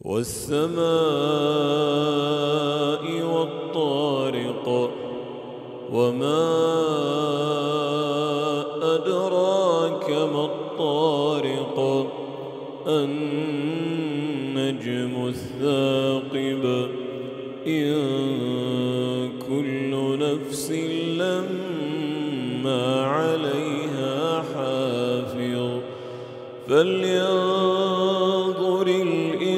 والسماء والطارق وما أدراك ما الطارق النجم الثاقب إن كل نفس لما عليها حافظ فلينظر الإنسان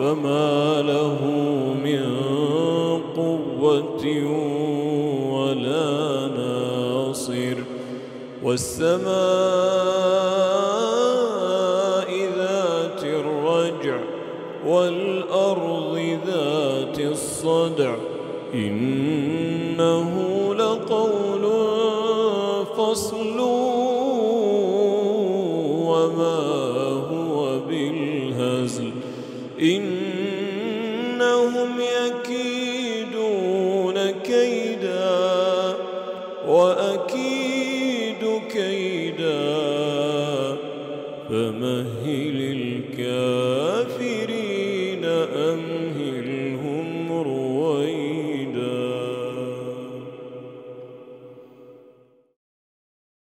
فما له من قوة ولا ناصر. والسماء ذات الرجع والأرض ذات الصدع. إنه لقول فصل إنهم يكيدون كيدا وأكيد كيدا فمهل الكافرين أمهل